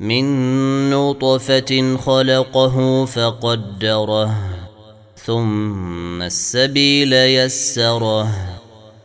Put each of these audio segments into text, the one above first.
من نطفة خلقه فقدره ثم السبيل يسره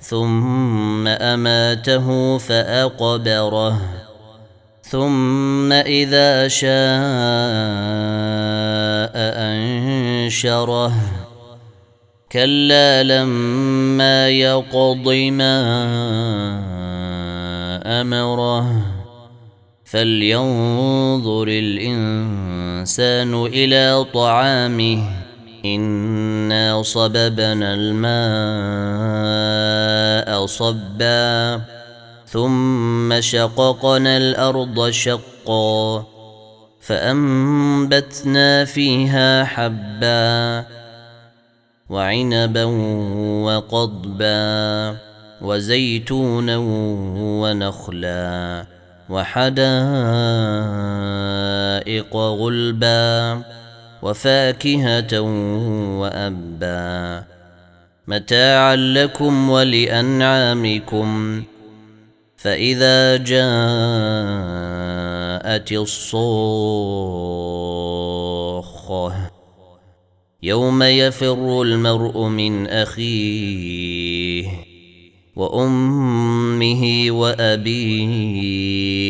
ثم أماته فأقبره ثم إذا شاء أنشره. كلا لما يقض ما أمره. فلينظر الإنسان إلى طعامه. انا صببنا الماء صبا ثم شققنا الأرض شقا فانبتنا فيها حبا وعنبا وقضبا وزيتونا ونخلا وحدائق غلبا وفاكهة وأبا. متاعا لكم ولأنعامكم. فإذا جاءت الصوخة يوم يفر المرء من أخيه وأمه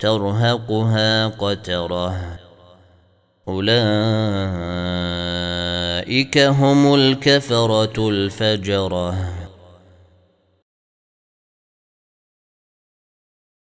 ترهقها قترة. أولئك هم الكفرة الفجرة.